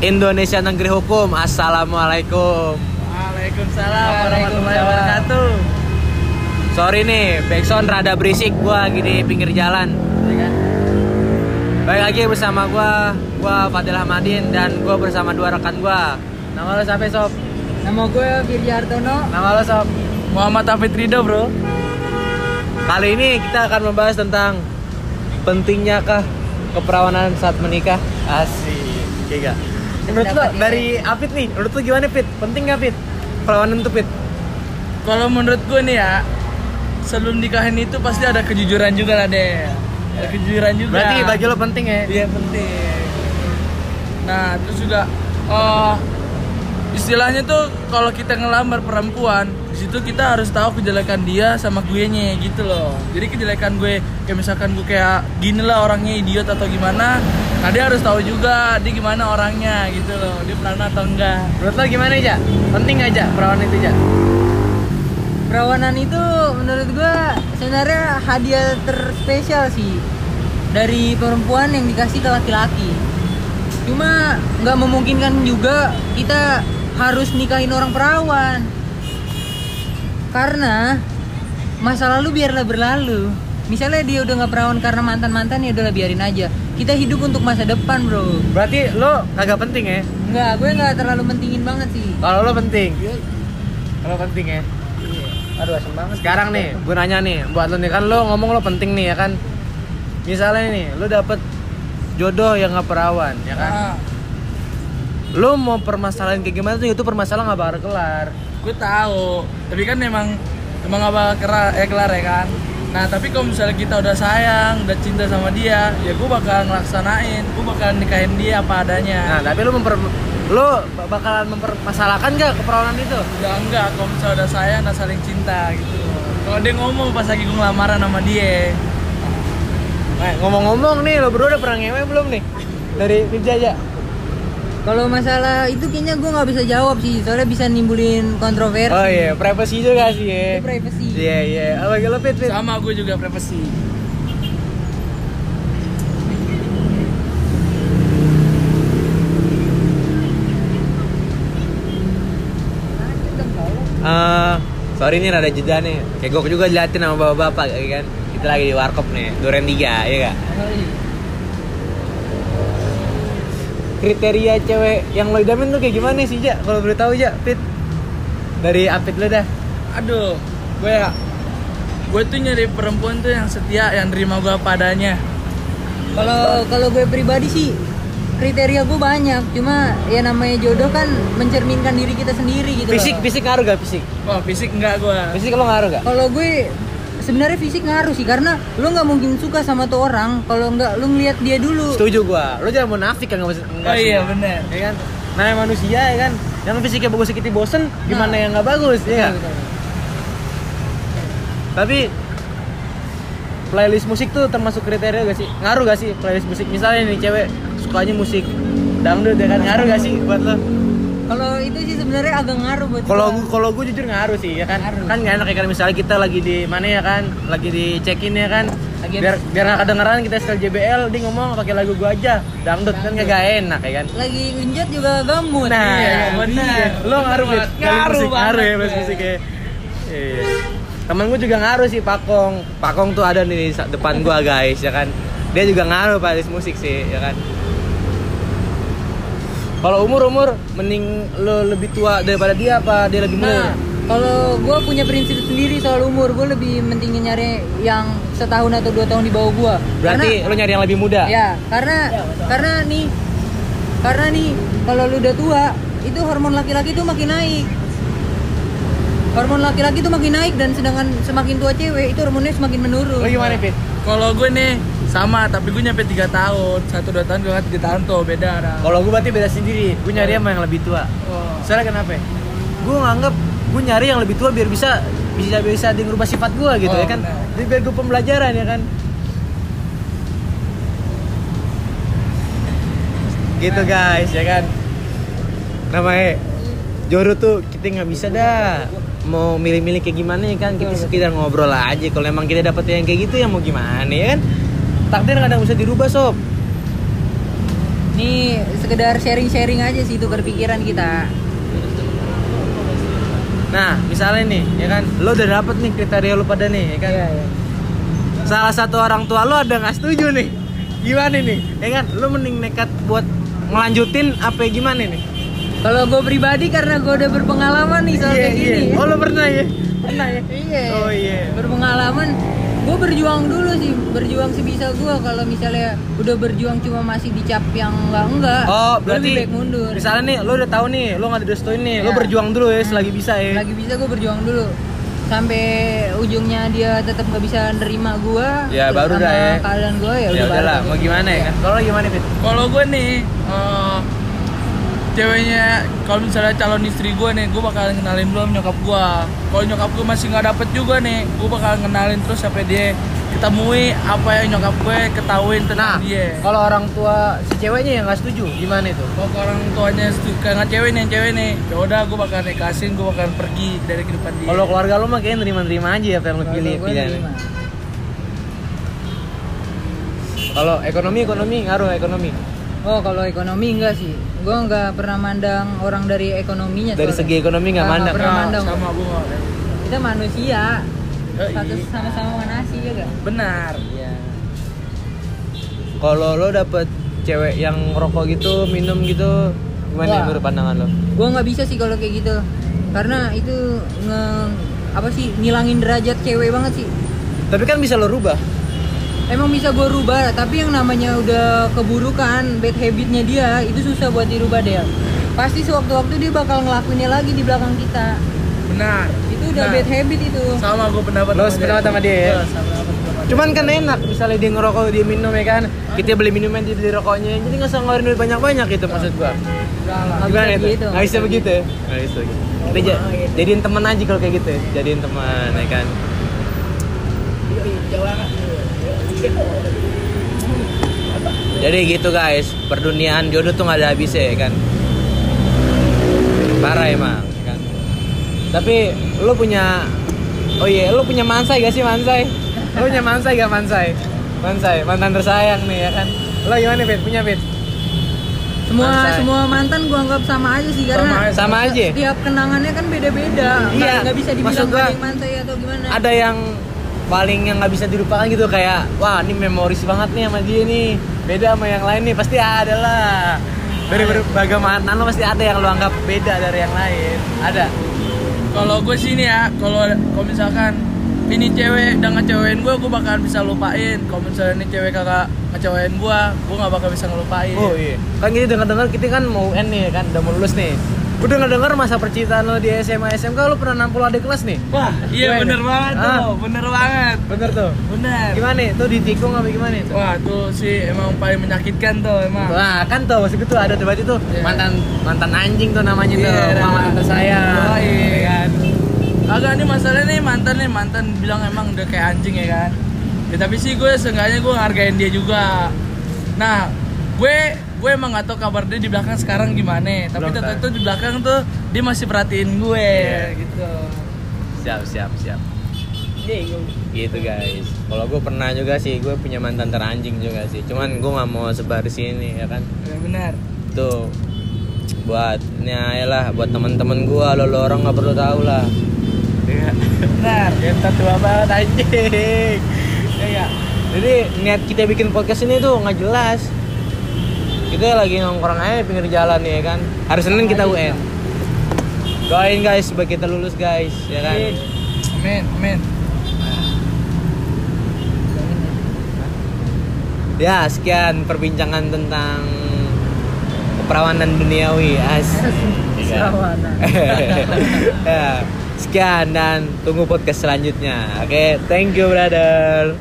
Indonesia Negeri Hukum. Assalamualaikum. Waalaikumsalam warahmatullahi wabarakatuh. Sorry nih, backsound rada berisik gua lagi di pinggir jalan. ya kan? Baik lagi bersama gua, gua Fadil Ahmadin dan gua bersama dua rekan gua. Nama lo siapa sob? Nama gue Firja Hartono. Nama lo sob? Muhammad Hafid Ridho, Bro. Kali ini kita akan membahas tentang pentingnya kah keperawanan saat menikah? Asik, Oke gak? Menurut lo dari Apit nih, menurut lo gimana Pit? Penting gak Pit? Perawanan tuh Pit? Kalau menurut gue nih ya, sebelum nikahin itu pasti ada kejujuran juga lah deh. Ada kejujuran juga. Berarti bagi lo penting ya? Iya penting. Nah terus juga, oh istilahnya tuh kalau kita ngelamar perempuan, di situ kita harus tahu kejelekan dia sama gue nya gitu loh. Jadi kejelekan gue, kayak misalkan gue kayak gini lah orangnya idiot atau gimana, nah dia harus tahu juga dia gimana orangnya gitu loh, dia perawan atau enggak. Menurut lo gimana aja? Penting aja perawanan itu aja? Perawanan itu menurut gua sebenarnya hadiah terspesial sih dari perempuan yang dikasih ke laki-laki. Cuma nggak memungkinkan juga kita harus nikahin orang perawan. Karena masa lalu biarlah berlalu. Misalnya dia udah nggak perawan karena mantan-mantan ya udahlah biarin aja. Kita hidup untuk masa depan, Bro. Berarti lo kagak penting ya? Nggak, gue nggak terlalu mentingin banget sih. Kalau lo penting? Kalau penting ya? Aduh, asem banget. Sekarang nih, gue nanya nih buat lo nih kan lo ngomong lo penting nih ya kan? Misalnya nih, lo dapet jodoh yang nggak perawan ya kan? Nah, Lo mau permasalahan kayak gimana tuh itu permasalahan nggak bakal kelar. gue tahu tapi kan emang emang gak bakal kelar, eh, kelar ya kan nah tapi kalau misalnya kita udah sayang udah cinta sama dia ya gue bakal ngelaksanain gue bakal nikahin dia apa adanya Nah, tapi lo memper lo bakalan mempermasalahkan gak keperawanan itu? udah enggak kalau misalnya udah sayang udah saling cinta gitu kalau dia ngomong pas lagi gue ngelamaran sama dia Eh, ngomong-ngomong nih, lo berdua udah pernah ngewe belum nih? Dari Pizza aja. Kalau masalah itu kayaknya gue nggak bisa jawab sih, soalnya bisa nimbulin kontroversi. Oh iya, privacy juga sih ya. Itu privacy. Iya, iya. Apa lo Pit, Pit? sama gue juga privacy Eh, sorry nih rada jeda nih. Kayak gue juga diliatin sama bapak-bapak kan. Kita lagi di warkop nih, duren tiga, ya gak? Kriteria cewek yang lo idamin tuh kayak gimana sih, Ja? Kalau boleh tahu, Ja, Pit. Dari Apit lo dah. aduh gue ya gue tuh nyari perempuan tuh yang setia yang nerima gue padanya Kalau kalau gue pribadi sih kriteria gue banyak, cuma ya namanya jodoh kan mencerminkan diri kita sendiri gitu. Fisik, loh. fisik ngaruh gak fisik? wah fisik enggak gue Fisik lo ngaruh gak? Kalau gue sebenarnya fisik ngaruh sih karena lo nggak mungkin suka sama tuh orang kalau nggak lo ngeliat dia dulu. Setuju gua. Lo jangan munafik kan nggak enggak oh iya bener Ya kan? Namanya manusia ya kan. Yang fisiknya bagus sedikit bosen, gimana yang nggak bagus ya? nggak? Betul, betul. Tapi playlist musik tuh termasuk kriteria gak sih? Ngaruh gak sih playlist musik? Misalnya nih cewek sukanya musik dangdut ya kan ngaruh gak sih buat lo? Kalau itu sih sebenarnya agak ngaruh buat Kalau gua. gua kalau gua jujur ngaruh sih ya kan. Ngaruh. Kan gak enak ya kan misalnya kita lagi di mana ya kan, lagi di check in ya kan. Lagi biar biar nggak kedengeran kita setel JBL dia ngomong pakai lagu gua aja dangdut kan gak enak ya kan. lagi unjat juga gamut. Nah, Iya, benar. Lo ngaruh banget. Ngaruh musik, ngaruh ya banget, Fit. musik ya. Iya. Temen gue juga ngaruh sih Pakong. Pakong tuh ada di sa- depan gua guys ya kan. Dia juga ngaruh playlist musik sih ya kan. Kalau umur umur mending lo lebih tua daripada dia apa dia lebih muda? Nah, kalau gue punya prinsip sendiri soal umur, gue lebih mentingin nyari yang setahun atau dua tahun di bawah gue. Berarti lo nyari yang lebih muda. ya, karena karena nih, karena nih kalau lu udah tua, itu hormon laki-laki tuh makin naik. Hormon laki-laki tuh makin naik dan sedangkan semakin tua cewek itu hormonnya semakin menurun. Lo gimana Fit? Kalau gue nih sama, tapi gue nyampe 3 tahun, satu dua tahun gue kan 3 tahun tuh beda. Nah. Kalau gue berarti beda sendiri. Gue nyari sama yang lebih tua. Oh. Soalnya kenapa? Gue nganggep gue nyari yang lebih tua biar bisa bisa bisa dia ngerubah sifat gue gitu Oh, ya kan. Jadi biar gue pembelajaran ya kan. Gitu guys ya kan. Namanya jodoh tuh kita nggak bisa dah mau milih-milih kayak gimana ya kan kita sekedar ngobrol aja kalau emang kita dapet yang kayak gitu ya mau gimana ya kan takdir kadang bisa dirubah sob Ini sekedar sharing-sharing aja sih itu berpikiran kita. Nah, misalnya nih, ya kan, lo udah dapet nih kriteria lo pada nih, ya kan. Iya, iya. Salah satu orang tua lo ada nggak setuju nih, gimana nih, ya kan? Lo mending nekat buat ngelanjutin apa gimana nih? Kalau gue pribadi karena gue udah berpengalaman nih soal Iya, kayak gini. iya. Oh lo pernah ya? Pernah ya? Iya. Oh iya. Berpengalaman. Gue berjuang dulu sih, berjuang sebisa gue. Kalau misalnya udah berjuang cuma masih dicap yang enggak enggak. Oh berarti lebih baik mundur. misalnya nih lo udah tahu nih, lo nggak direstuin nih, lo Ya. berjuang dulu ya selagi bisa ya. Lagi bisa gue berjuang dulu. Sampai ujungnya dia tetap nggak bisa nerima gue. Ya, baru dah ya. Keadaan gue ya, Ya udah baru mau gimana gitu. ya kan? Kalau lo gimana Fit? Kalau gue nih, eh, ceweknya kalau misalnya calon istri gue nih, gue bakalan kenalin dulu nyokap gue. Kalau nyokap gue masih nggak dapet juga nih, gue bakalan kenalin terus sampai dia ketemui apa yang nyokap gue ketahuin Nah, tentang dia. kalau orang tua si ceweknya yang nggak setuju, gimana itu? Kalau orang tuanya suka nggak cewek nih, yang cewek nih, ya udah gue bakalan nikasin, gue bakalan pergi dari kehidupan dia. Kalau keluarga lo mah kayaknya nerima-nerima aja apa yang lo pilih pilihan. Kalau ekonomi ekonomi ngaruh ekonomi. Oh kalau ekonomi enggak sih, gue nggak pernah mandang orang dari ekonominya. Dari soalnya. segi ekonomi nggak Nggak mandang. pernah Nah, mandang. sama gue Kita manusia, satu sama-sama manasi juga. benar. Iya. Kalau lo dapet cewek yang rokok gitu, minum gitu, gimana Wah. menurut pandangan lo? Gue nggak bisa sih kalau kayak gitu, karena itu nge apa sih ngilangin derajat cewek banget sih. Tapi kan bisa lo rubah. Emang bisa gue rubah, tapi yang namanya udah keburukan, bad habitnya dia itu susah buat dirubah deh. Pasti sewaktu-waktu dia bakal ngelakuinnya lagi di belakang kita. Benar. Itu udah Nah, bad habit itu. Sama gue pendapat Lo sependapat sama dia ya? Iya, sama. Cuman kan enak, misalnya dia ngerokok, dia minum ya kan Kita beli minuman, dia beli rokoknya Jadi nggak usah ngeluarin duit banyak-banyak gitu maksud gua Nggak Gimana bisa itu? gitu. Nggak bisa begitu ya? Nggak bisa gitu Kita ja- jadiin teman aja kalau kayak gitu ya Jadiin teman ya kan Jadi gitu guys, perduniaan jodoh tuh nggak ada habisnya ya kan Parah emang ya kan Tapi lu punya Oh iya, lu punya mansai gak sih mansai? Lu punya mansai gak mansai? Mansai, mantan tersayang nih ya kan Lo gimana Fit? Punya Fit? Semua Mansai. semua mantan gua anggap sama aja sih karena Sama aja. Sama aja? Setiap kenangannya kan beda-beda. Iya, nggak bisa dibilang gua- mantai atau gimana. Ada yang paling yang nggak bisa dilupakan gitu kayak wah ini memoris banget nih sama dia nih beda sama yang lain nih pasti ada lah dari berbagai mantan lo pasti ada yang lo anggap beda dari yang lain ada Kalau gue sih nih ya, kalau kalau misalkan ini cewek udah ngecewain gue, gue bakalan bisa lupain. Kalau misalnya ini cewek kagak ngecewain gue, gue nggak bakal bisa ngelupain. Oh iya. Kan kita dengar-dengar kita kan mau UN nih kan, udah mau lulus nih. Udah ngedenger masa percintaan lo di SMA SMK lo pernah nampol adik kelas nih? Wah, iya Gimana? bener banget Ah. tuh, bener banget, Bener tuh. bener. Gimana nih? Tuh ditikung apa gimana itu? Wah tuh sih emang paling menyakitkan tuh emang. Wah kan tuh maksud gue tuh ada tuh berarti tuh Iya. mantan mantan anjing tuh namanya tuh, Iya, mantan tersayang. Oh, iya. ya kan? Agak nih masalahnya nih mantan nih mantan bilang emang udah kayak anjing ya kan. Ya tapi sih gue seenggaknya gue ngargain dia juga. Nah, gue gue emang gak tau kabar dia di belakang sekarang gimana. Tapi Belum tetap tuh di belakang tuh dia masih perhatiin gue Iya. gitu. Siap siap siap. Gitu guys. Kalau gue pernah juga sih, gue punya mantan teranjing juga sih. Cuman gue nggak mau sebar di sini ya kan. Ya, benar. Tuh buat ini lah buat teman-teman gua lo, lo orang nggak perlu tahu lah Iya. Benar. Kita tua banget anjing. Ya, ya. Jadi niat kita bikin podcast ini tuh nggak jelas. Kita lagi nongkrong aja di pinggir jalan ya kan. Hari Senin kita UN. Doain guys supaya kita lulus guys, ya kan. Amin, amin. Ya sekian perbincangan tentang keperawanan duniawi as. Serawanan. ya, sekian dan tunggu podcast selanjutnya. Oke, thank you brother.